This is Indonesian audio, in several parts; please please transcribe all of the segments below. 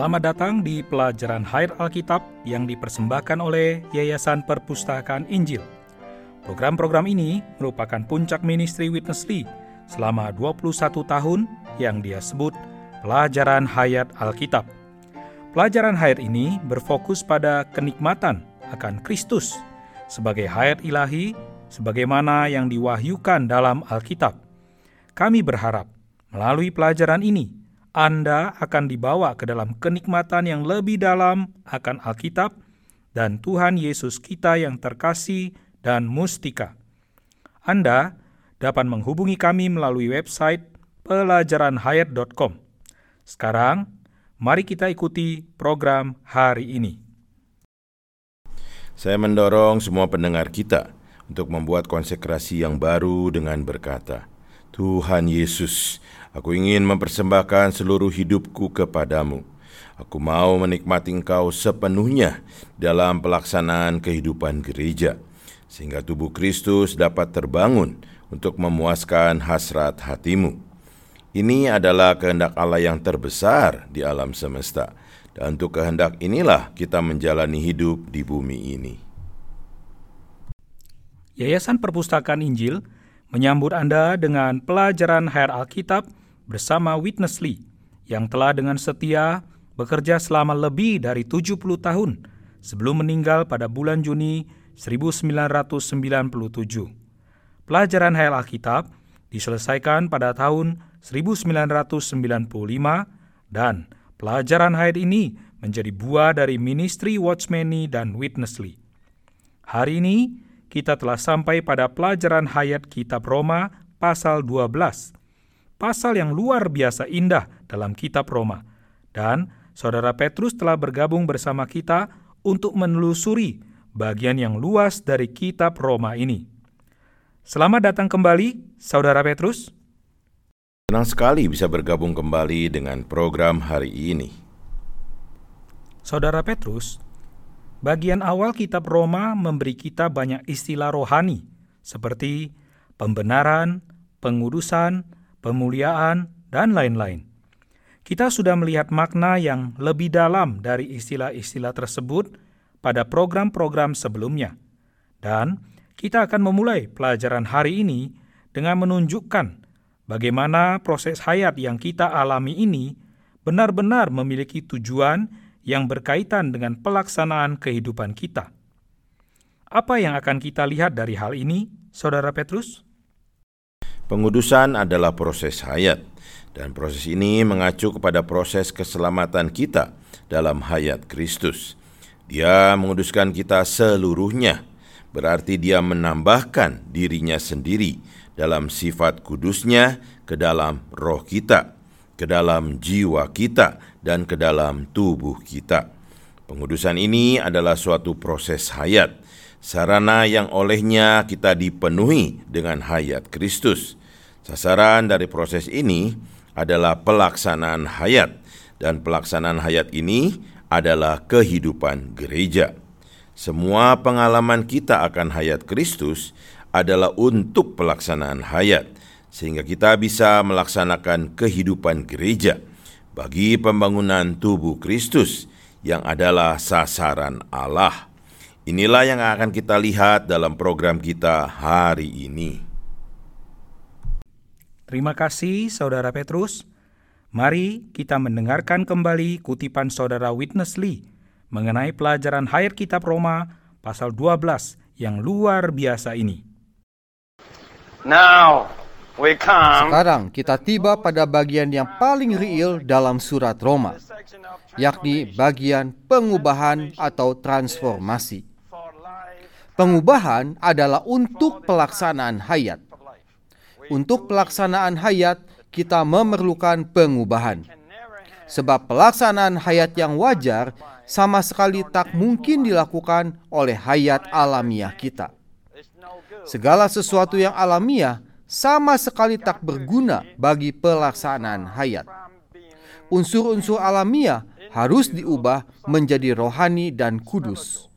Selamat datang di pelajaran Hayat Alkitab yang dipersembahkan oleh Yayasan Perpustakaan Injil. Program-program ini merupakan puncak ministry Witness Lee selama 21 tahun yang dia sebut Pelajaran Hayat Alkitab. Pelajaran hayat ini berfokus pada kenikmatan akan Kristus sebagai hayat ilahi sebagaimana yang diwahyukan dalam Alkitab. Kami berharap melalui pelajaran ini anda akan dibawa ke dalam kenikmatan yang lebih dalam akan Alkitab dan Tuhan Yesus kita yang terkasih dan mustika. Anda dapat menghubungi kami melalui website pelajaranhayat.com. Sekarang, mari kita ikuti program hari ini. Saya mendorong semua pendengar kita untuk membuat konsekrasi yang baru dengan berkata, Tuhan Yesus, Aku ingin mempersembahkan seluruh hidupku kepadamu. Aku mau menikmati Engkau sepenuhnya dalam pelaksanaan kehidupan gereja, sehingga tubuh Kristus dapat terbangun untuk memuaskan hasrat hatimu. Ini adalah kehendak Allah yang terbesar di alam semesta, dan untuk kehendak inilah kita menjalani hidup di bumi ini. Yayasan Perpustakaan Injil menyambut Anda dengan pelajaran Hayat Alkitab bersama Witness Lee yang telah dengan setia bekerja selama lebih dari 70 tahun sebelum meninggal pada bulan Juni 1997. Pelajaran Hayal Alkitab diselesaikan pada tahun 1995 dan pelajaran hayat ini menjadi buah dari ministry Watchmeni dan Witness Lee. Hari ini kita telah sampai pada pelajaran hayat kitab Roma pasal 12 pasal yang luar biasa indah dalam kitab Roma. Dan saudara Petrus telah bergabung bersama kita untuk menelusuri bagian yang luas dari kitab Roma ini. Selamat datang kembali, saudara Petrus. Senang sekali bisa bergabung kembali dengan program hari ini. Saudara Petrus, bagian awal kitab Roma memberi kita banyak istilah rohani seperti pembenaran, pengudusan, pemuliaan, dan lain-lain. Kita sudah melihat makna yang lebih dalam dari istilah-istilah tersebut pada program-program sebelumnya. Dan kita akan memulai pelajaran hari ini dengan menunjukkan bagaimana proses hayat yang kita alami ini benar-benar memiliki tujuan yang berkaitan dengan pelaksanaan kehidupan kita. Apa yang akan kita lihat dari hal ini, Saudara Petrus? Pengudusan adalah proses hayat, dan proses ini mengacu kepada proses keselamatan kita dalam hayat Kristus. Dia menguduskan kita seluruhnya, berarti Dia menambahkan dirinya sendiri dalam sifat kudusnya ke dalam roh kita, ke dalam jiwa kita, dan ke dalam tubuh kita. Pengudusan ini adalah suatu proses hayat, sarana yang olehnya kita dipenuhi dengan hayat Kristus. Sasaran dari proses ini adalah pelaksanaan hayat, dan pelaksanaan hayat ini adalah kehidupan gereja. Semua pengalaman kita akan hayat Kristus adalah untuk pelaksanaan hayat, sehingga kita bisa melaksanakan kehidupan gereja bagi pembangunan tubuh Kristus yang adalah sasaran Allah. Inilah yang akan kita lihat dalam program kita hari ini. Terima kasih, Saudara Petrus. Mari kita mendengarkan kembali kutipan Saudara Witness Lee mengenai pelajaran Hayat Kitab Roma pasal 12 yang luar biasa ini. Now, we come Sekarang kita tiba pada bagian yang paling real dalam surat Roma, yakni bagian pengubahan atau transformasi. Pengubahan adalah untuk pelaksanaan hayat. Untuk pelaksanaan hayat, kita memerlukan pengubahan. Sebab pelaksanaan hayat yang wajar sama sekali tak mungkin dilakukan oleh hayat alamiah kita. Segala sesuatu yang alamiah sama sekali tak berguna bagi pelaksanaan hayat. Unsur-unsur alamiah harus diubah menjadi rohani dan kudus.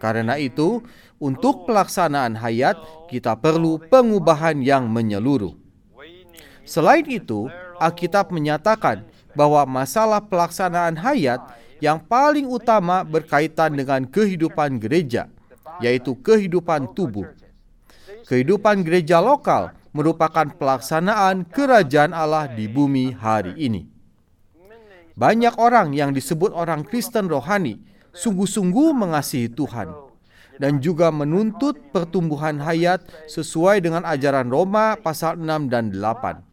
Karena itu, untuk pelaksanaan hayat, kita perlu pengubahan yang menyeluruh. Selain itu, Alkitab menyatakan bahwa masalah pelaksanaan hayat yang paling utama berkaitan dengan kehidupan gereja, yaitu kehidupan tubuh. Kehidupan gereja lokal merupakan pelaksanaan kerajaan Allah di bumi hari ini. Banyak orang yang disebut orang Kristen rohani sungguh-sungguh mengasihi Tuhan dan juga menuntut pertumbuhan hayat sesuai dengan ajaran Roma pasal 6 dan 8.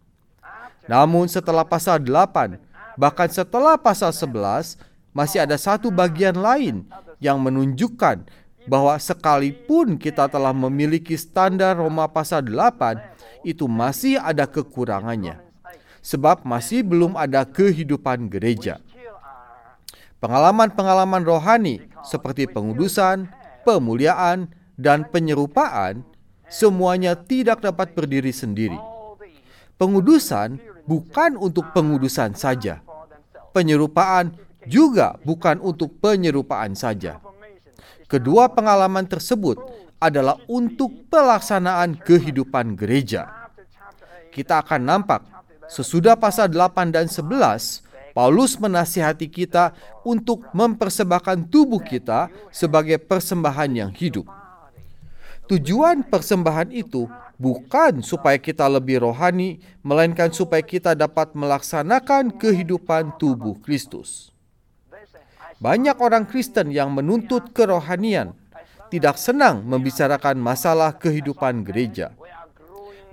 Namun setelah pasal 8, bahkan setelah pasal 11, masih ada satu bagian lain yang menunjukkan bahwa sekalipun kita telah memiliki standar Roma pasal 8, itu masih ada kekurangannya sebab masih belum ada kehidupan gereja. Pengalaman-pengalaman rohani seperti pengudusan, pemuliaan, dan penyerupaan semuanya tidak dapat berdiri sendiri. Pengudusan bukan untuk pengudusan saja. Penyerupaan juga bukan untuk penyerupaan saja. Kedua pengalaman tersebut adalah untuk pelaksanaan kehidupan gereja. Kita akan nampak Sesudah pasal 8 dan 11, Paulus menasihati kita untuk mempersembahkan tubuh kita sebagai persembahan yang hidup. Tujuan persembahan itu bukan supaya kita lebih rohani, melainkan supaya kita dapat melaksanakan kehidupan tubuh Kristus. Banyak orang Kristen yang menuntut kerohanian tidak senang membicarakan masalah kehidupan gereja.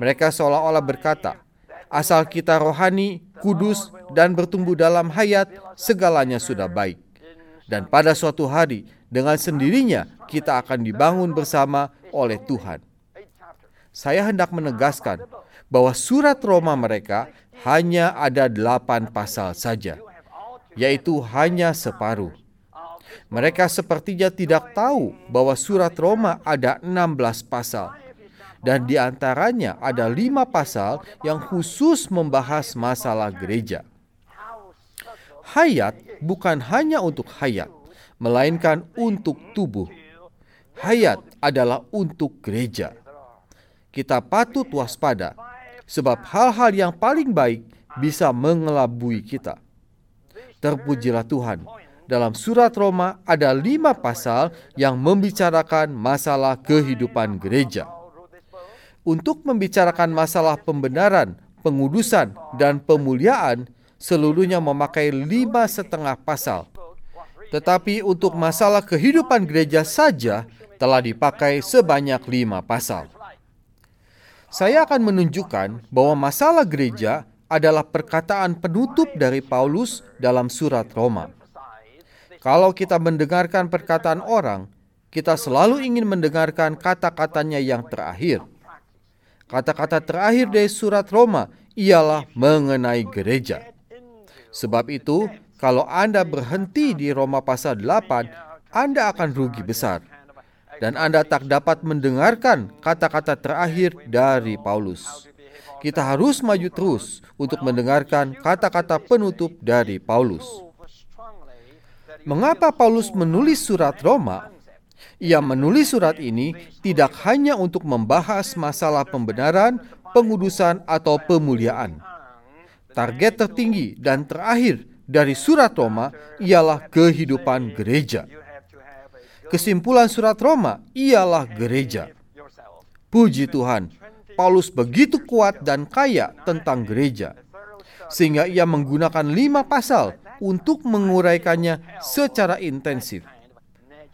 Mereka seolah-olah berkata, Asal kita rohani, kudus, dan bertumbuh dalam hayat, segalanya sudah baik. Dan pada suatu hari, dengan sendirinya kita akan dibangun bersama oleh Tuhan. Saya hendak menegaskan bahwa surat Roma mereka hanya ada delapan pasal saja, yaitu hanya separuh. Mereka sepertinya tidak tahu bahwa surat Roma ada 16 pasal dan di antaranya ada lima pasal yang khusus membahas masalah gereja. Hayat bukan hanya untuk hayat, melainkan untuk tubuh. Hayat adalah untuk gereja. Kita patut waspada, sebab hal-hal yang paling baik bisa mengelabui kita. Terpujilah Tuhan. Dalam surat Roma ada lima pasal yang membicarakan masalah kehidupan gereja untuk membicarakan masalah pembenaran, pengudusan, dan pemuliaan seluruhnya memakai lima setengah pasal. Tetapi untuk masalah kehidupan gereja saja telah dipakai sebanyak lima pasal. Saya akan menunjukkan bahwa masalah gereja adalah perkataan penutup dari Paulus dalam surat Roma. Kalau kita mendengarkan perkataan orang, kita selalu ingin mendengarkan kata-katanya yang terakhir – Kata-kata terakhir dari surat Roma ialah mengenai gereja. Sebab itu, kalau Anda berhenti di Roma pasal 8, Anda akan rugi besar. Dan Anda tak dapat mendengarkan kata-kata terakhir dari Paulus. Kita harus maju terus untuk mendengarkan kata-kata penutup dari Paulus. Mengapa Paulus menulis surat Roma? Ia menulis surat ini tidak hanya untuk membahas masalah pembenaran, pengudusan, atau pemuliaan. Target tertinggi dan terakhir dari surat Roma ialah kehidupan gereja. Kesimpulan surat Roma ialah gereja. Puji Tuhan, Paulus begitu kuat dan kaya tentang gereja, sehingga ia menggunakan lima pasal untuk menguraikannya secara intensif.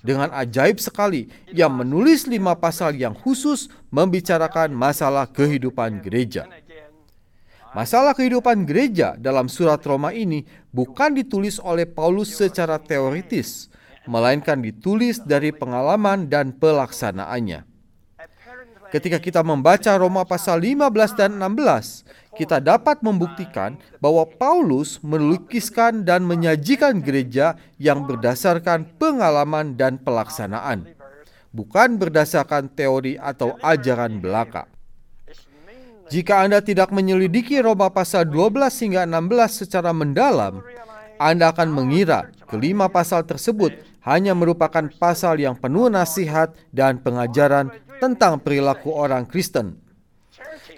Dengan ajaib sekali, ia menulis lima pasal yang khusus membicarakan masalah kehidupan gereja. Masalah kehidupan gereja dalam surat Roma ini bukan ditulis oleh Paulus secara teoritis, melainkan ditulis dari pengalaman dan pelaksanaannya. Ketika kita membaca Roma pasal 15 dan 16, kita dapat membuktikan bahwa Paulus melukiskan dan menyajikan gereja yang berdasarkan pengalaman dan pelaksanaan, bukan berdasarkan teori atau ajaran belaka. Jika Anda tidak menyelidiki Roma pasal 12 hingga 16 secara mendalam, Anda akan mengira kelima pasal tersebut hanya merupakan pasal yang penuh nasihat dan pengajaran tentang perilaku orang Kristen.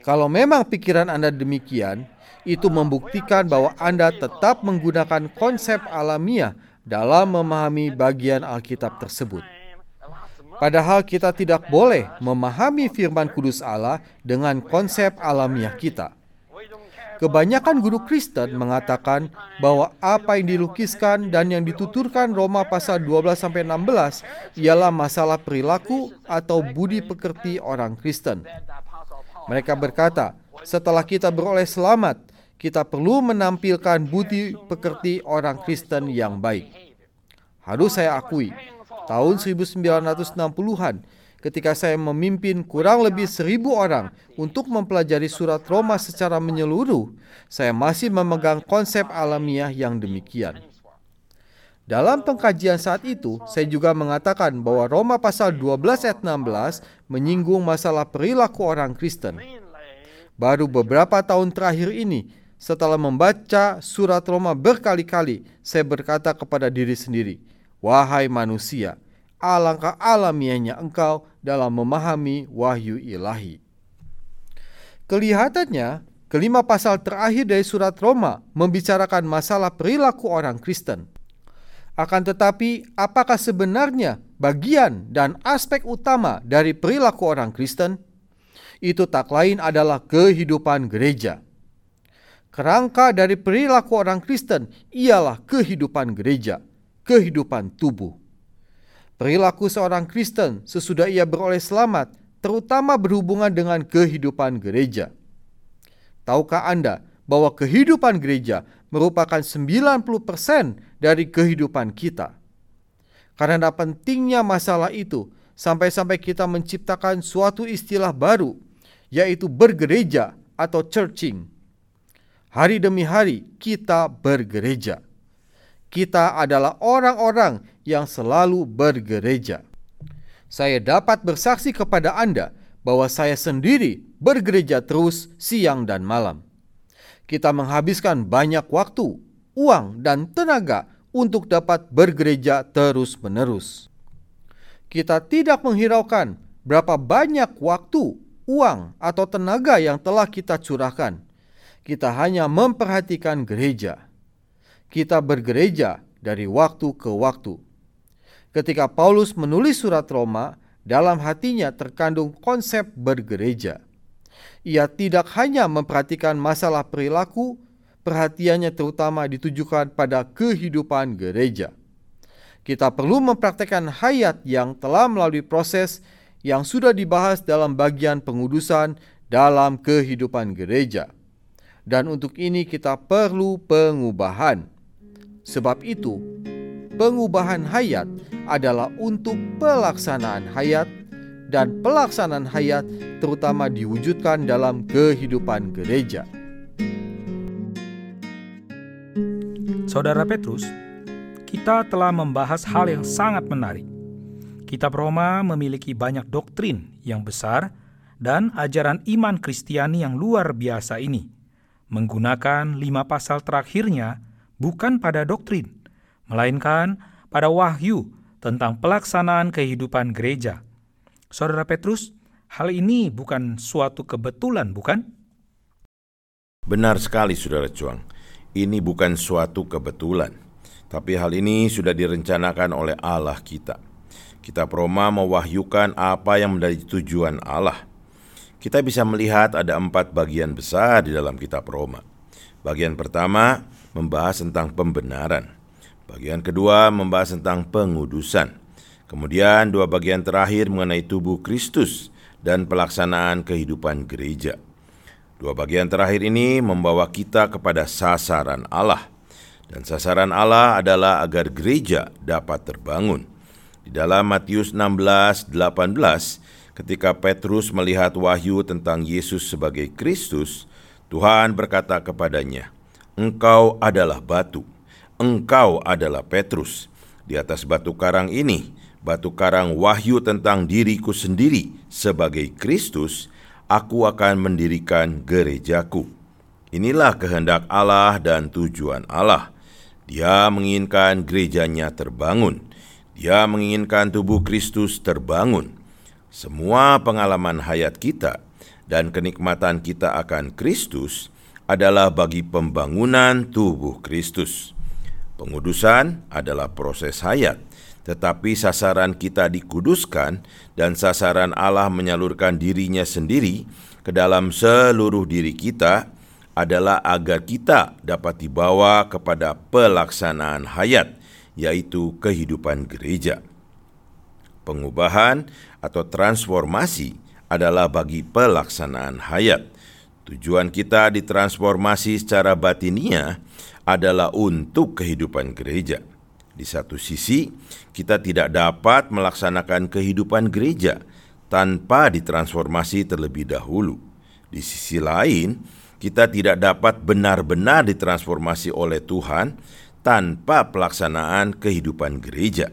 Kalau memang pikiran Anda demikian, itu membuktikan bahwa Anda tetap menggunakan konsep alamiah dalam memahami bagian Alkitab tersebut. Padahal kita tidak boleh memahami firman kudus Allah dengan konsep alamiah kita. Kebanyakan guru Kristen mengatakan bahwa apa yang dilukiskan dan yang dituturkan Roma pasal 12 sampai 16 ialah masalah perilaku atau budi pekerti orang Kristen. Mereka berkata, setelah kita beroleh selamat, kita perlu menampilkan budi pekerti orang Kristen yang baik. Harus saya akui, tahun 1960-an ketika saya memimpin kurang lebih seribu orang untuk mempelajari surat Roma secara menyeluruh, saya masih memegang konsep alamiah yang demikian. Dalam pengkajian saat itu, saya juga mengatakan bahwa Roma pasal 12 ayat 16 menyinggung masalah perilaku orang Kristen. Baru beberapa tahun terakhir ini, setelah membaca surat Roma berkali-kali, saya berkata kepada diri sendiri, "Wahai manusia, alangkah alamiahnya engkau dalam memahami wahyu ilahi. Kelihatannya, kelima pasal terakhir dari surat Roma membicarakan masalah perilaku orang Kristen. Akan tetapi, apakah sebenarnya bagian dan aspek utama dari perilaku orang Kristen? Itu tak lain adalah kehidupan gereja. Kerangka dari perilaku orang Kristen ialah kehidupan gereja, kehidupan tubuh. Perilaku seorang Kristen sesudah ia beroleh selamat terutama berhubungan dengan kehidupan gereja. Tahukah Anda bahwa kehidupan gereja merupakan 90% dari kehidupan kita? Karena pentingnya masalah itu, sampai-sampai kita menciptakan suatu istilah baru, yaitu bergereja atau churching. Hari demi hari kita bergereja. Kita adalah orang-orang yang selalu bergereja. Saya dapat bersaksi kepada Anda bahwa saya sendiri bergereja terus siang dan malam. Kita menghabiskan banyak waktu, uang, dan tenaga untuk dapat bergereja terus-menerus. Kita tidak menghiraukan berapa banyak waktu, uang, atau tenaga yang telah kita curahkan. Kita hanya memperhatikan gereja. Kita bergereja dari waktu ke waktu. Ketika Paulus menulis surat Roma, dalam hatinya terkandung konsep bergereja. Ia tidak hanya memperhatikan masalah perilaku, perhatiannya terutama ditujukan pada kehidupan gereja. Kita perlu mempraktekkan hayat yang telah melalui proses yang sudah dibahas dalam bagian pengudusan dalam kehidupan gereja. Dan untuk ini kita perlu pengubahan. Sebab itu, pengubahan hayat adalah untuk pelaksanaan hayat dan pelaksanaan hayat terutama diwujudkan dalam kehidupan gereja. Saudara Petrus, kita telah membahas hal yang sangat menarik. Kitab Roma memiliki banyak doktrin yang besar dan ajaran iman Kristiani yang luar biasa ini, menggunakan lima pasal terakhirnya bukan pada doktrin, melainkan pada wahyu tentang pelaksanaan kehidupan gereja. Saudara Petrus, hal ini bukan suatu kebetulan, bukan? Benar sekali, Saudara Cuang. Ini bukan suatu kebetulan, tapi hal ini sudah direncanakan oleh Allah kita. Kitab Roma mewahyukan apa yang menjadi tujuan Allah. Kita bisa melihat ada empat bagian besar di dalam kitab Roma. Bagian pertama membahas tentang pembenaran. Bagian kedua membahas tentang pengudusan. Kemudian dua bagian terakhir mengenai tubuh Kristus dan pelaksanaan kehidupan gereja. Dua bagian terakhir ini membawa kita kepada sasaran Allah. Dan sasaran Allah adalah agar gereja dapat terbangun. Di dalam Matius 16, 18, ketika Petrus melihat wahyu tentang Yesus sebagai Kristus, Tuhan berkata kepadanya, Engkau adalah batu, engkau adalah Petrus. Di atas batu karang ini, batu karang wahyu tentang diriku sendiri sebagai Kristus, aku akan mendirikan gerejaku. Inilah kehendak Allah dan tujuan Allah. Dia menginginkan gerejanya terbangun. Dia menginginkan tubuh Kristus terbangun. Semua pengalaman hayat kita dan kenikmatan kita akan Kristus adalah bagi pembangunan tubuh Kristus. Pengudusan adalah proses hayat, tetapi sasaran kita dikuduskan dan sasaran Allah menyalurkan dirinya sendiri ke dalam seluruh diri kita adalah agar kita dapat dibawa kepada pelaksanaan hayat, yaitu kehidupan gereja. Pengubahan atau transformasi adalah bagi pelaksanaan hayat. Tujuan kita ditransformasi secara batinia adalah untuk kehidupan gereja. Di satu sisi, kita tidak dapat melaksanakan kehidupan gereja tanpa ditransformasi terlebih dahulu. Di sisi lain, kita tidak dapat benar-benar ditransformasi oleh Tuhan tanpa pelaksanaan kehidupan gereja.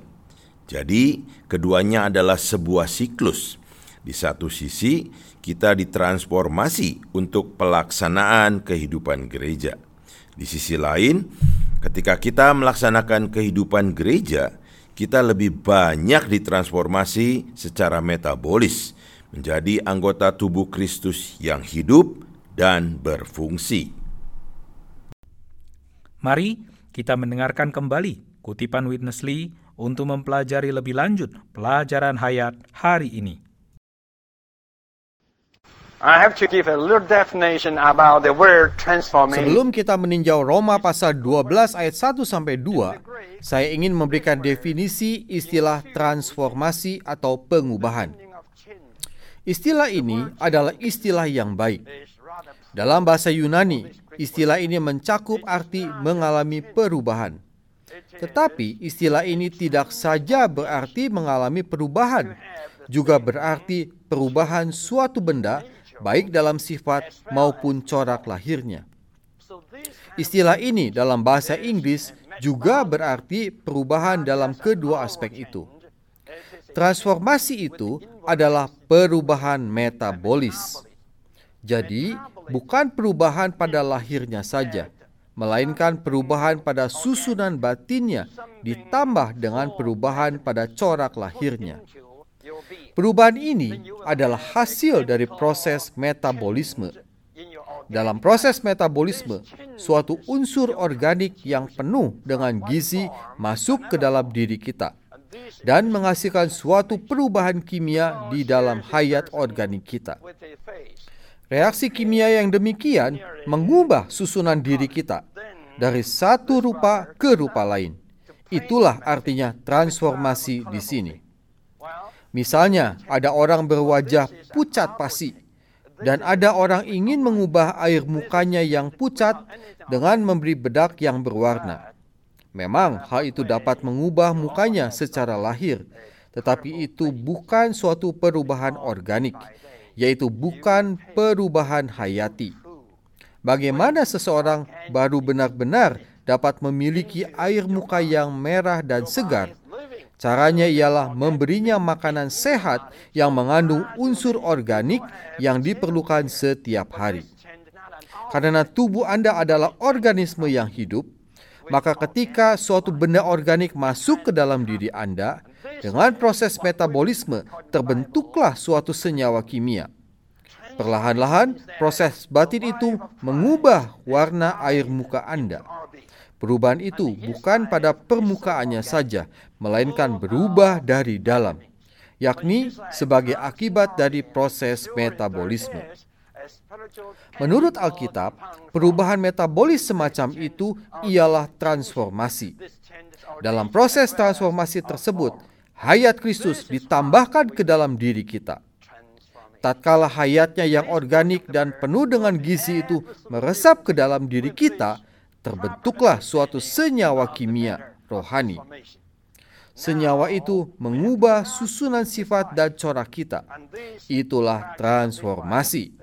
Jadi, keduanya adalah sebuah siklus. Di satu sisi, kita ditransformasi untuk pelaksanaan kehidupan gereja. Di sisi lain, ketika kita melaksanakan kehidupan gereja, kita lebih banyak ditransformasi secara metabolis menjadi anggota tubuh Kristus yang hidup dan berfungsi. Mari kita mendengarkan kembali kutipan Witness Lee untuk mempelajari lebih lanjut pelajaran hayat hari ini. I have to give a little definition about the word transformation. Sebelum kita meninjau Roma pasal 12 ayat 1 sampai 2, saya ingin memberikan definisi istilah transformasi atau pengubahan. Istilah ini adalah istilah yang baik. Dalam bahasa Yunani, istilah ini mencakup arti mengalami perubahan. Tetapi istilah ini tidak saja berarti mengalami perubahan, juga berarti perubahan suatu benda baik dalam sifat maupun corak lahirnya. Istilah ini dalam bahasa Inggris juga berarti perubahan dalam kedua aspek itu. Transformasi itu adalah perubahan metabolis. Jadi, bukan perubahan pada lahirnya saja, melainkan perubahan pada susunan batinnya ditambah dengan perubahan pada corak lahirnya. Perubahan ini adalah hasil dari proses metabolisme. Dalam proses metabolisme, suatu unsur organik yang penuh dengan gizi masuk ke dalam diri kita dan menghasilkan suatu perubahan kimia di dalam hayat organik kita. Reaksi kimia yang demikian mengubah susunan diri kita dari satu rupa ke rupa lain. Itulah artinya transformasi di sini. Misalnya, ada orang berwajah pucat pasi, dan ada orang ingin mengubah air mukanya yang pucat dengan memberi bedak yang berwarna. Memang, hal itu dapat mengubah mukanya secara lahir, tetapi itu bukan suatu perubahan organik, yaitu bukan perubahan hayati. Bagaimana seseorang baru benar-benar dapat memiliki air muka yang merah dan segar Caranya ialah memberinya makanan sehat yang mengandung unsur organik yang diperlukan setiap hari. Karena tubuh Anda adalah organisme yang hidup, maka ketika suatu benda organik masuk ke dalam diri Anda, dengan proses metabolisme terbentuklah suatu senyawa kimia. Perlahan-lahan, proses batin itu mengubah warna air muka Anda. Perubahan itu bukan pada permukaannya saja, melainkan berubah dari dalam, yakni sebagai akibat dari proses metabolisme. Menurut Alkitab, perubahan metabolis semacam itu ialah transformasi. Dalam proses transformasi tersebut, hayat Kristus ditambahkan ke dalam diri kita. Tatkala hayatnya yang organik dan penuh dengan gizi itu meresap ke dalam diri kita, terbentuklah suatu senyawa kimia rohani. Senyawa itu mengubah susunan sifat dan corak kita. Itulah transformasi.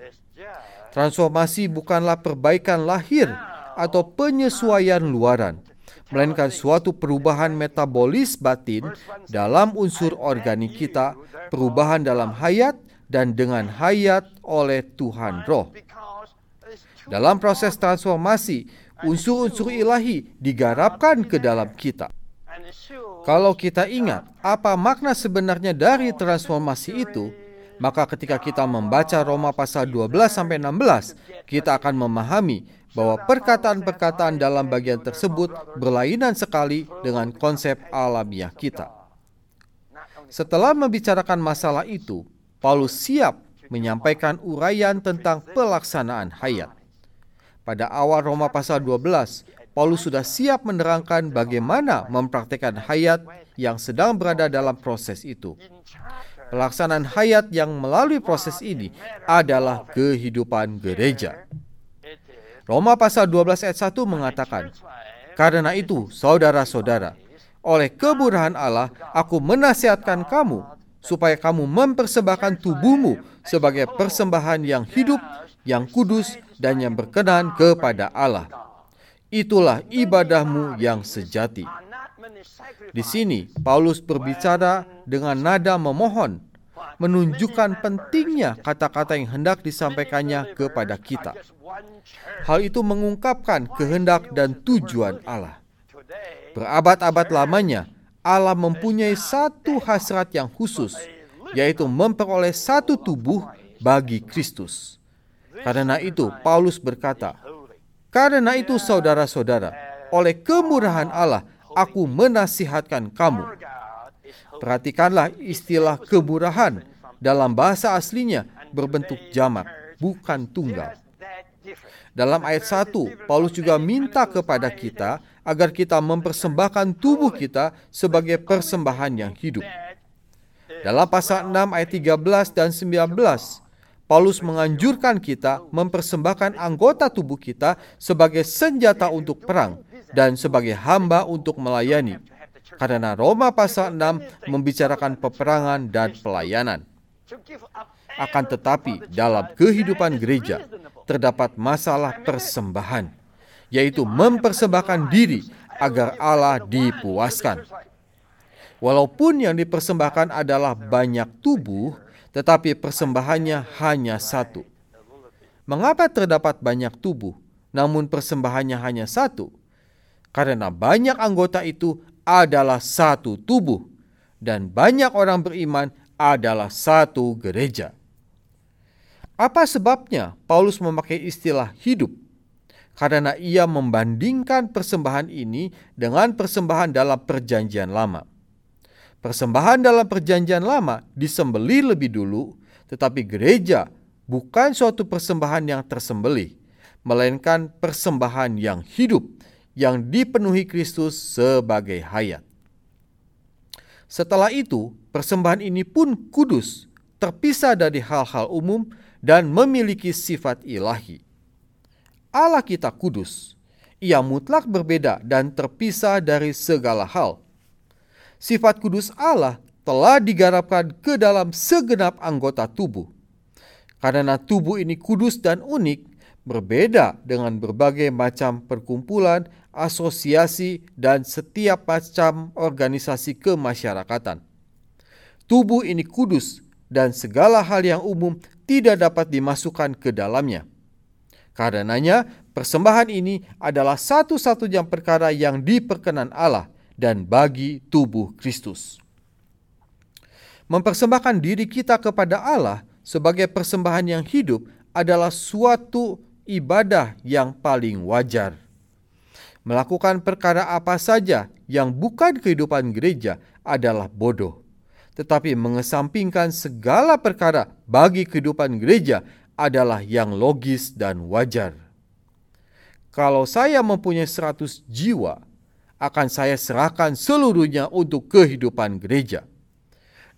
Transformasi bukanlah perbaikan lahir atau penyesuaian luaran, melainkan suatu perubahan metabolis batin dalam unsur organik kita, perubahan dalam hayat dan dengan hayat oleh Tuhan Roh. Dalam proses transformasi, unsur-unsur ilahi digarapkan ke dalam kita. Kalau kita ingat apa makna sebenarnya dari transformasi itu, maka ketika kita membaca Roma pasal 12 sampai 16, kita akan memahami bahwa perkataan-perkataan dalam bagian tersebut berlainan sekali dengan konsep alamiah kita. Setelah membicarakan masalah itu, Paulus siap menyampaikan uraian tentang pelaksanaan hayat. Pada awal Roma pasal 12, Paulus sudah siap menerangkan bagaimana mempraktikkan hayat yang sedang berada dalam proses itu. Pelaksanaan hayat yang melalui proses ini adalah kehidupan gereja. Roma pasal 12 ayat 1 mengatakan, Karena itu, saudara-saudara, oleh kemurahan Allah, aku menasihatkan kamu supaya kamu mempersembahkan tubuhmu sebagai persembahan yang hidup, yang kudus, dan yang berkenan kepada Allah. Itulah ibadahmu yang sejati. Di sini, Paulus berbicara dengan nada memohon, menunjukkan pentingnya kata-kata yang hendak disampaikannya kepada kita. Hal itu mengungkapkan kehendak dan tujuan Allah. Berabad-abad lamanya, Allah mempunyai satu hasrat yang khusus, yaitu memperoleh satu tubuh bagi Kristus. Karena itu, Paulus berkata, "Karena itu, saudara-saudara, oleh kemurahan Allah, aku menasihatkan kamu." Perhatikanlah istilah kemurahan dalam bahasa aslinya berbentuk jamak, bukan tunggal. Dalam ayat 1, Paulus juga minta kepada kita agar kita mempersembahkan tubuh kita sebagai persembahan yang hidup. Dalam pasal 6 ayat 13 dan 19, Paulus menganjurkan kita mempersembahkan anggota tubuh kita sebagai senjata untuk perang dan sebagai hamba untuk melayani. Karena Roma pasal 6 membicarakan peperangan dan pelayanan. Akan tetapi dalam kehidupan gereja terdapat masalah persembahan, yaitu mempersembahkan diri agar Allah dipuaskan. Walaupun yang dipersembahkan adalah banyak tubuh, tetapi persembahannya hanya satu. Mengapa terdapat banyak tubuh, namun persembahannya hanya satu? Karena banyak anggota itu adalah satu tubuh, dan banyak orang beriman adalah satu gereja. Apa sebabnya Paulus memakai istilah hidup? Karena ia membandingkan persembahan ini dengan persembahan dalam Perjanjian Lama. Persembahan dalam Perjanjian Lama disembeli lebih dulu, tetapi gereja bukan suatu persembahan yang tersembelih, melainkan persembahan yang hidup yang dipenuhi Kristus sebagai hayat. Setelah itu, persembahan ini pun kudus, terpisah dari hal-hal umum dan memiliki sifat ilahi. Allah kita kudus. Ia mutlak berbeda dan terpisah dari segala hal. Sifat kudus Allah telah digarapkan ke dalam segenap anggota tubuh. Karena tubuh ini kudus dan unik, berbeda dengan berbagai macam perkumpulan, asosiasi, dan setiap macam organisasi kemasyarakatan. Tubuh ini kudus dan segala hal yang umum tidak dapat dimasukkan ke dalamnya. Karenanya, persembahan ini adalah satu-satunya perkara yang diperkenan Allah dan bagi tubuh Kristus. Mempersembahkan diri kita kepada Allah sebagai persembahan yang hidup adalah suatu ibadah yang paling wajar. Melakukan perkara apa saja yang bukan kehidupan gereja adalah bodoh tetapi mengesampingkan segala perkara bagi kehidupan gereja adalah yang logis dan wajar. Kalau saya mempunyai 100 jiwa, akan saya serahkan seluruhnya untuk kehidupan gereja.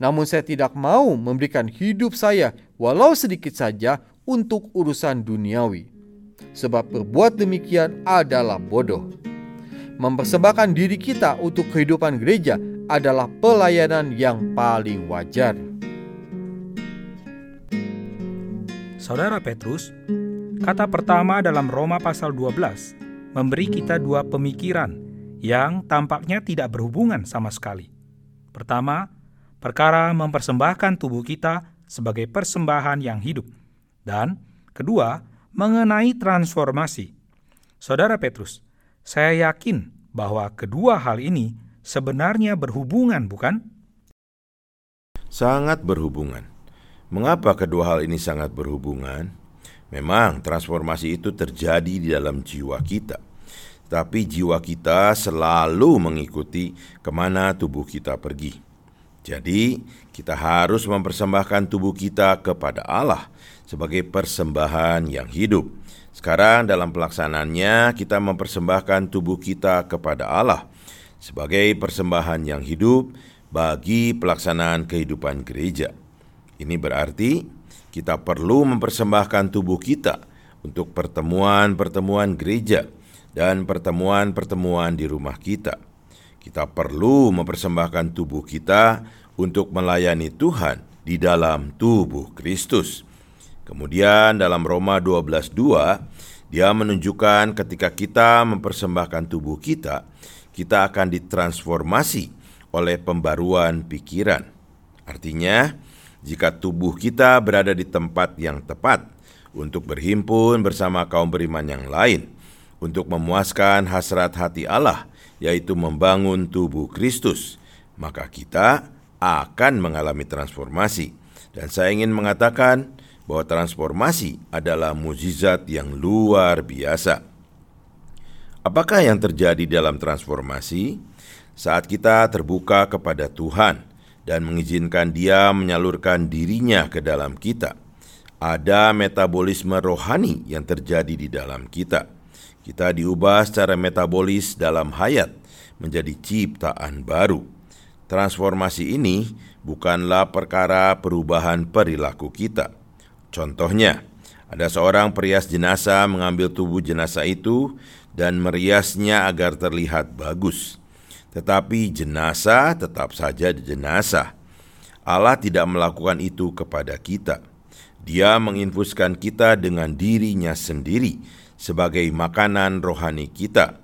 Namun saya tidak mau memberikan hidup saya walau sedikit saja untuk urusan duniawi. Sebab berbuat demikian adalah bodoh. Mempersembahkan diri kita untuk kehidupan gereja adalah pelayanan yang paling wajar. Saudara Petrus, kata pertama dalam Roma pasal 12 memberi kita dua pemikiran yang tampaknya tidak berhubungan sama sekali. Pertama, perkara mempersembahkan tubuh kita sebagai persembahan yang hidup. Dan kedua, mengenai transformasi. Saudara Petrus, saya yakin bahwa kedua hal ini sebenarnya berhubungan, bukan? Sangat berhubungan. Mengapa kedua hal ini sangat berhubungan? Memang transformasi itu terjadi di dalam jiwa kita Tapi jiwa kita selalu mengikuti ke mana tubuh kita pergi. Jadi kita harus mempersembahkan tubuh kita kepada Allah Sebagai persembahan yang hidup. Sekarang dalam pelaksanaannya kita mempersembahkan tubuh kita kepada Allah Sebagai persembahan yang hidup bagi pelaksanaan kehidupan gereja. Ini berarti kita perlu mempersembahkan tubuh kita untuk pertemuan-pertemuan gereja dan pertemuan-pertemuan di rumah kita. Kita perlu mempersembahkan tubuh kita untuk melayani Tuhan di dalam tubuh Kristus. Kemudian dalam Roma 12:2 dia menunjukkan ketika kita mempersembahkan tubuh kita, kita akan ditransformasi oleh pembaruan pikiran. Artinya, jika tubuh kita berada di tempat yang tepat untuk berhimpun bersama kaum beriman yang lain, untuk memuaskan hasrat hati Allah, yaitu membangun tubuh Kristus, maka kita akan mengalami transformasi. Dan saya ingin mengatakan bahwa transformasi adalah mukjizat yang luar biasa. Apakah yang terjadi dalam transformasi? Saat kita terbuka kepada Tuhan, dan mengizinkan Dia menyalurkan dirinya ke dalam kita. Ada metabolisme rohani yang terjadi di dalam kita. Kita diubah secara metabolis dalam hayat menjadi ciptaan baru. Transformasi ini bukanlah perkara perubahan perilaku kita. Contohnya, ada seorang perias jenazah mengambil tubuh jenazah itu dan meriasnya agar terlihat bagus. Tetapi jenazah tetap saja jenazah. Allah tidak melakukan itu kepada kita. Dia menginfuskan kita dengan dirinya sendiri sebagai makanan rohani kita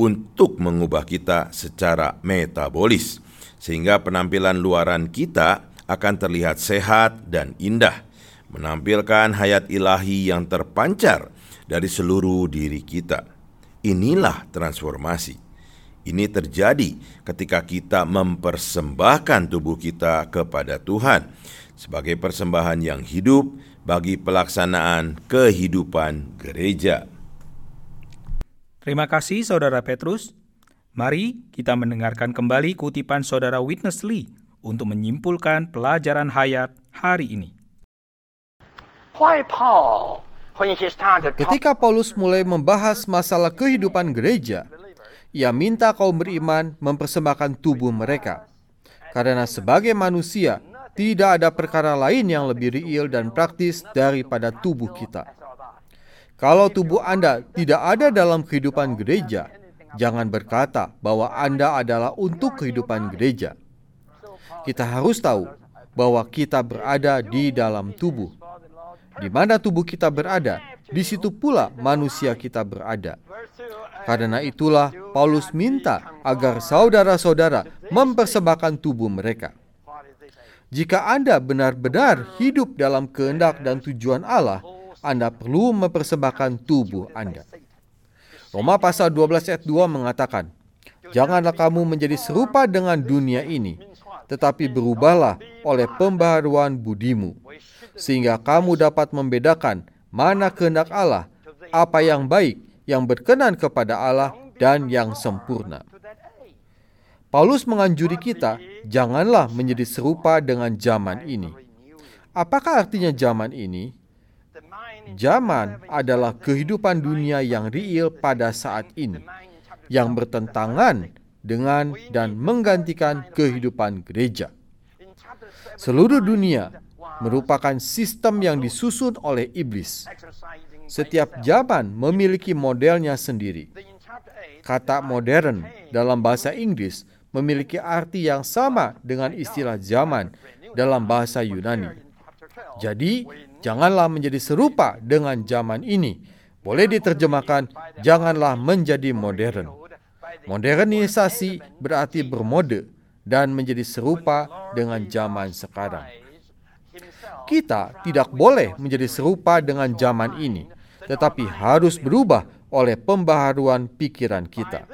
untuk mengubah kita secara metabolis sehingga penampilan luaran kita akan terlihat sehat dan indah, menampilkan hayat ilahi yang terpancar dari seluruh diri kita. Inilah transformasi. Ini terjadi ketika kita mempersembahkan tubuh kita kepada Tuhan sebagai persembahan yang hidup bagi pelaksanaan kehidupan gereja. Terima kasih Saudara Petrus. Mari kita mendengarkan kembali kutipan Saudara Witness Lee untuk menyimpulkan pelajaran hayat hari ini. Ketika Paulus mulai membahas masalah kehidupan gereja, ia minta kaum beriman mempersembahkan tubuh mereka. Karena sebagai manusia, tidak ada perkara lain yang lebih real dan praktis daripada tubuh kita. Kalau tubuh Anda tidak ada dalam kehidupan gereja, jangan berkata bahwa Anda adalah untuk kehidupan gereja. Kita harus tahu bahwa kita berada di dalam tubuh. Di mana tubuh kita berada, di situ pula manusia kita berada. Karena itulah Paulus minta agar saudara-saudara mempersembahkan tubuh mereka. Jika Anda benar-benar hidup dalam kehendak dan tujuan Allah, Anda perlu mempersembahkan tubuh Anda. Roma pasal 12 ayat 2 mengatakan, Janganlah kamu menjadi serupa dengan dunia ini, tetapi berubahlah oleh pembaharuan budimu, sehingga kamu dapat membedakan mana kehendak Allah, apa yang baik, yang berkenan kepada Allah dan yang sempurna. Paulus menganjuri kita, janganlah menjadi serupa dengan zaman ini. Apakah artinya zaman ini? Zaman adalah kehidupan dunia yang real pada saat ini, yang bertentangan dengan dan menggantikan kehidupan gereja. Seluruh dunia merupakan sistem yang disusun oleh iblis. Setiap zaman memiliki modelnya sendiri. Kata modern dalam bahasa Inggris memiliki arti yang sama dengan istilah zaman dalam bahasa Yunani. Jadi, janganlah menjadi serupa dengan zaman ini. Boleh diterjemahkan, janganlah menjadi modern. Modernisasi berarti bermode dan menjadi serupa dengan zaman sekarang. Kita tidak boleh menjadi serupa dengan zaman ini tetapi harus berubah oleh pembaharuan pikiran kita.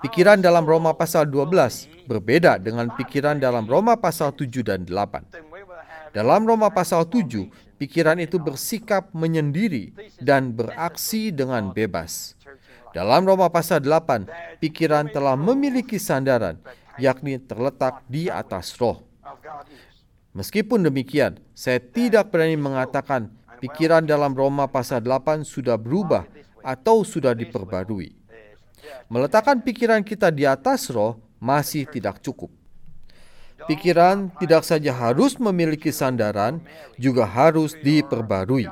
Pikiran dalam Roma pasal 12 berbeda dengan pikiran dalam Roma pasal 7 dan 8. Dalam Roma pasal 7, pikiran itu bersikap menyendiri dan beraksi dengan bebas. Dalam Roma pasal 8, pikiran telah memiliki sandaran, yakni terletak di atas roh. Meskipun demikian, saya tidak berani mengatakan pikiran dalam Roma pasal 8 sudah berubah atau sudah diperbarui. Meletakkan pikiran kita di atas roh masih tidak cukup. Pikiran tidak saja harus memiliki sandaran, juga harus diperbarui.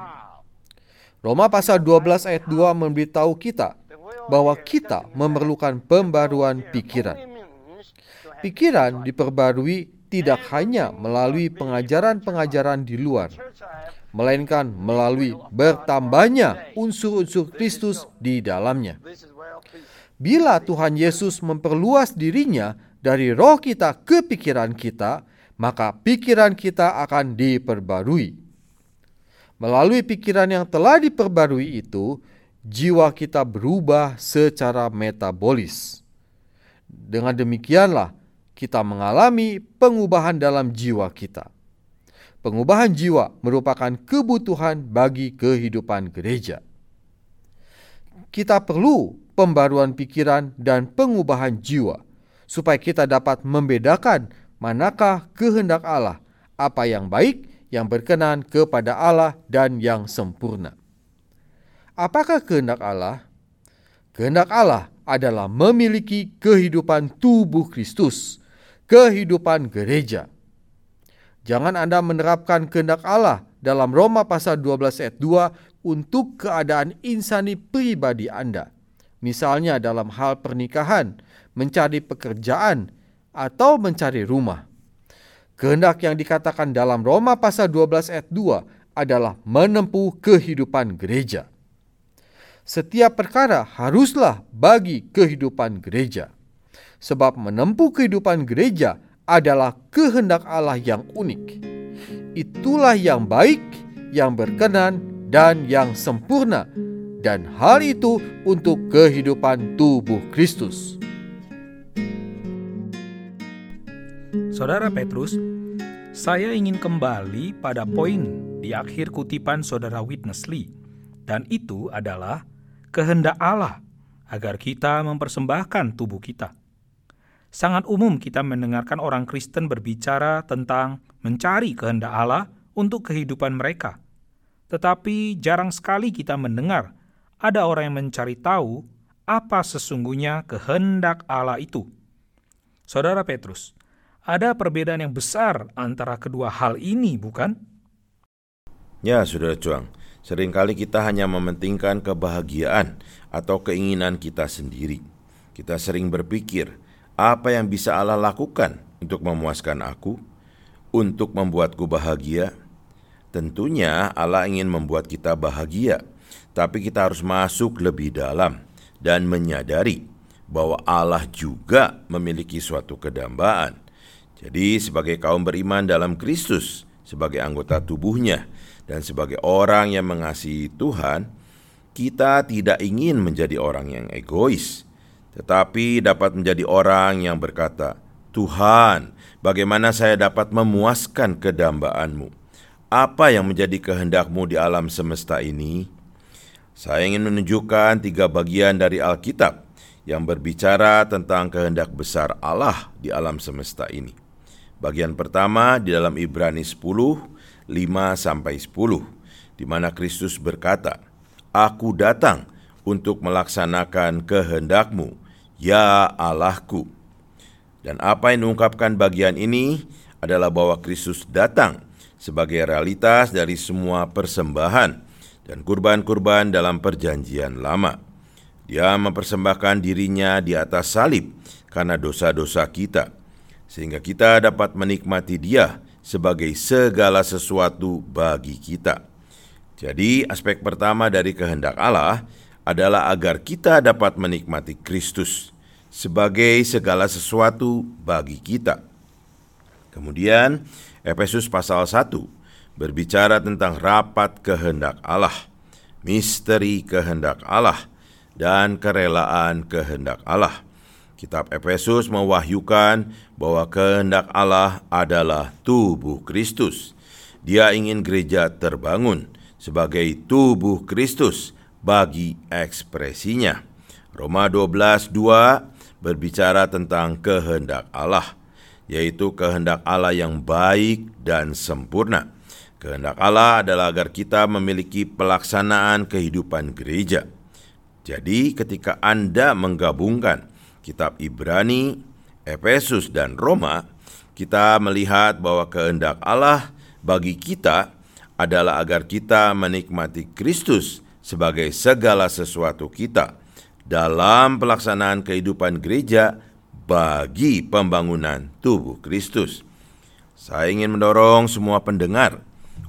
Roma pasal 12 ayat 2 memberitahu kita bahwa kita memerlukan pembaruan pikiran. Pikiran diperbarui tidak hanya melalui pengajaran-pengajaran di luar, melainkan melalui bertambahnya unsur-unsur Kristus di dalamnya. Bila Tuhan Yesus memperluas dirinya dari roh kita ke pikiran kita, maka pikiran kita akan diperbarui. Melalui pikiran yang telah diperbarui itu, jiwa kita berubah secara metabolis. Dengan demikianlah, kita mengalami pengubahan dalam jiwa kita. Pengubahan jiwa merupakan kebutuhan bagi kehidupan gereja. Kita perlu pembaruan pikiran dan pengubahan jiwa supaya kita dapat membedakan manakah kehendak Allah, apa yang baik, yang berkenan kepada Allah, dan yang sempurna. Apakah kehendak Allah? Kehendak Allah adalah memiliki kehidupan tubuh Kristus, kehidupan gereja. Jangan Anda menerapkan kehendak Allah dalam Roma pasal 12 ayat 2 untuk keadaan insani pribadi Anda. Misalnya dalam hal pernikahan, mencari pekerjaan, atau mencari rumah. Kehendak yang dikatakan dalam Roma pasal 12 ayat 2 adalah menempuh kehidupan gereja. Setiap perkara haruslah bagi kehidupan gereja. Sebab menempuh kehidupan gereja adalah kehendak Allah yang unik. Itulah yang baik, yang berkenan, dan yang sempurna, dan hal itu untuk kehidupan tubuh Kristus. Saudara Petrus, saya ingin kembali pada poin di akhir kutipan saudara Witness Lee, dan itu adalah kehendak Allah agar kita mempersembahkan tubuh kita. Sangat umum kita mendengarkan orang Kristen berbicara tentang mencari kehendak Allah untuk kehidupan mereka. Tetapi jarang sekali kita mendengar ada orang yang mencari tahu apa sesungguhnya kehendak Allah itu. Saudara Petrus, ada perbedaan yang besar antara kedua hal ini, bukan? Ya, Saudara Cuang. Seringkali kita hanya mementingkan kebahagiaan atau keinginan kita sendiri. Kita sering berpikir, apa yang bisa Allah lakukan untuk memuaskan aku, untuk membuatku bahagia? Tentunya Allah ingin membuat kita bahagia, tapi kita harus masuk lebih dalam dan menyadari bahwa Allah juga memiliki suatu kedambaan jadi sebagai kaum beriman dalam Kristus, sebagai anggota tubuhnya, dan sebagai orang yang mengasihi Tuhan, kita tidak ingin menjadi orang yang egois, tetapi dapat menjadi orang yang berkata, Tuhan, bagaimana saya dapat memuaskan kedambaanmu? Apa yang menjadi kehendakmu di alam semesta ini? Saya ingin menunjukkan tiga bagian dari Alkitab yang berbicara tentang kehendak besar Allah di alam semesta ini. Bagian pertama di dalam Ibrani 10, 5 sampai 10, di mana Kristus berkata, Aku datang untuk melaksanakan kehendakmu, ya Allahku. Dan apa yang diungkapkan bagian ini adalah bahwa Kristus datang sebagai realitas dari semua persembahan dan kurban-kurban dalam perjanjian lama. Dia mempersembahkan dirinya di atas salib karena dosa-dosa kita sehingga kita dapat menikmati Dia sebagai segala sesuatu bagi kita. Jadi, aspek pertama dari kehendak Allah adalah agar kita dapat menikmati Kristus sebagai segala sesuatu bagi kita. Kemudian, Efesus pasal 1 berbicara tentang rapat kehendak Allah, misteri kehendak Allah, dan kerelaan kehendak Allah. Kitab Efesus mewahyukan bahwa kehendak Allah adalah tubuh Kristus. Dia ingin gereja terbangun sebagai tubuh Kristus bagi ekspresinya. Roma 12:2 berbicara tentang kehendak Allah, yaitu kehendak Allah yang baik dan sempurna. Kehendak Allah adalah agar kita memiliki pelaksanaan kehidupan gereja. Jadi, ketika Anda menggabungkan kitab Ibrani, Efesus, dan Roma, kita melihat bahwa kehendak Allah bagi kita adalah agar kita menikmati Kristus sebagai segala sesuatu kita dalam pelaksanaan kehidupan gereja bagi pembangunan tubuh Kristus. Saya ingin mendorong semua pendengar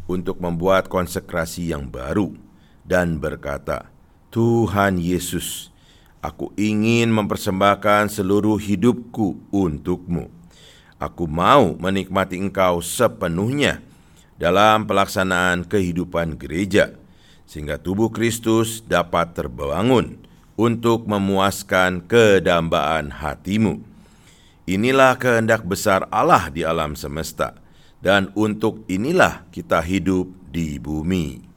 untuk membuat konsekrasi yang baru dan berkata, "Tuhan Yesus, aku ingin mempersembahkan seluruh hidupku untukmu. Aku mau menikmati Engkau sepenuhnya dalam pelaksanaan kehidupan gereja, sehingga tubuh Kristus dapat terbangun." untuk memuaskan kedambaan hatimu. Inilah kehendak besar Allah di alam semesta, dan untuk inilah kita hidup di bumi.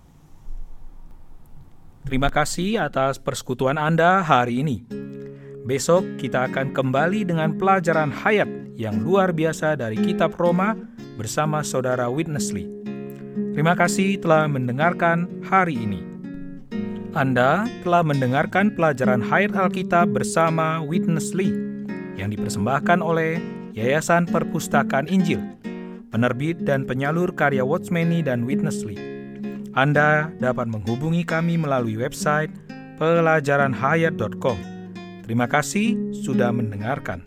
Terima kasih atas persekutuan Anda hari ini. Besok kita akan kembali dengan pelajaran hayat yang luar biasa dari Kitab Roma bersama Saudara Witness Lee. Terima kasih telah mendengarkan hari ini. Anda telah mendengarkan pelajaran Hayat Alkitab bersama Witness Lee yang dipersembahkan oleh Yayasan Perpustakaan Injil, penerbit dan penyalur karya Watchmeni dan Witness Lee. Anda dapat menghubungi kami melalui website pelajaranhayat.com. Terima kasih sudah mendengarkan.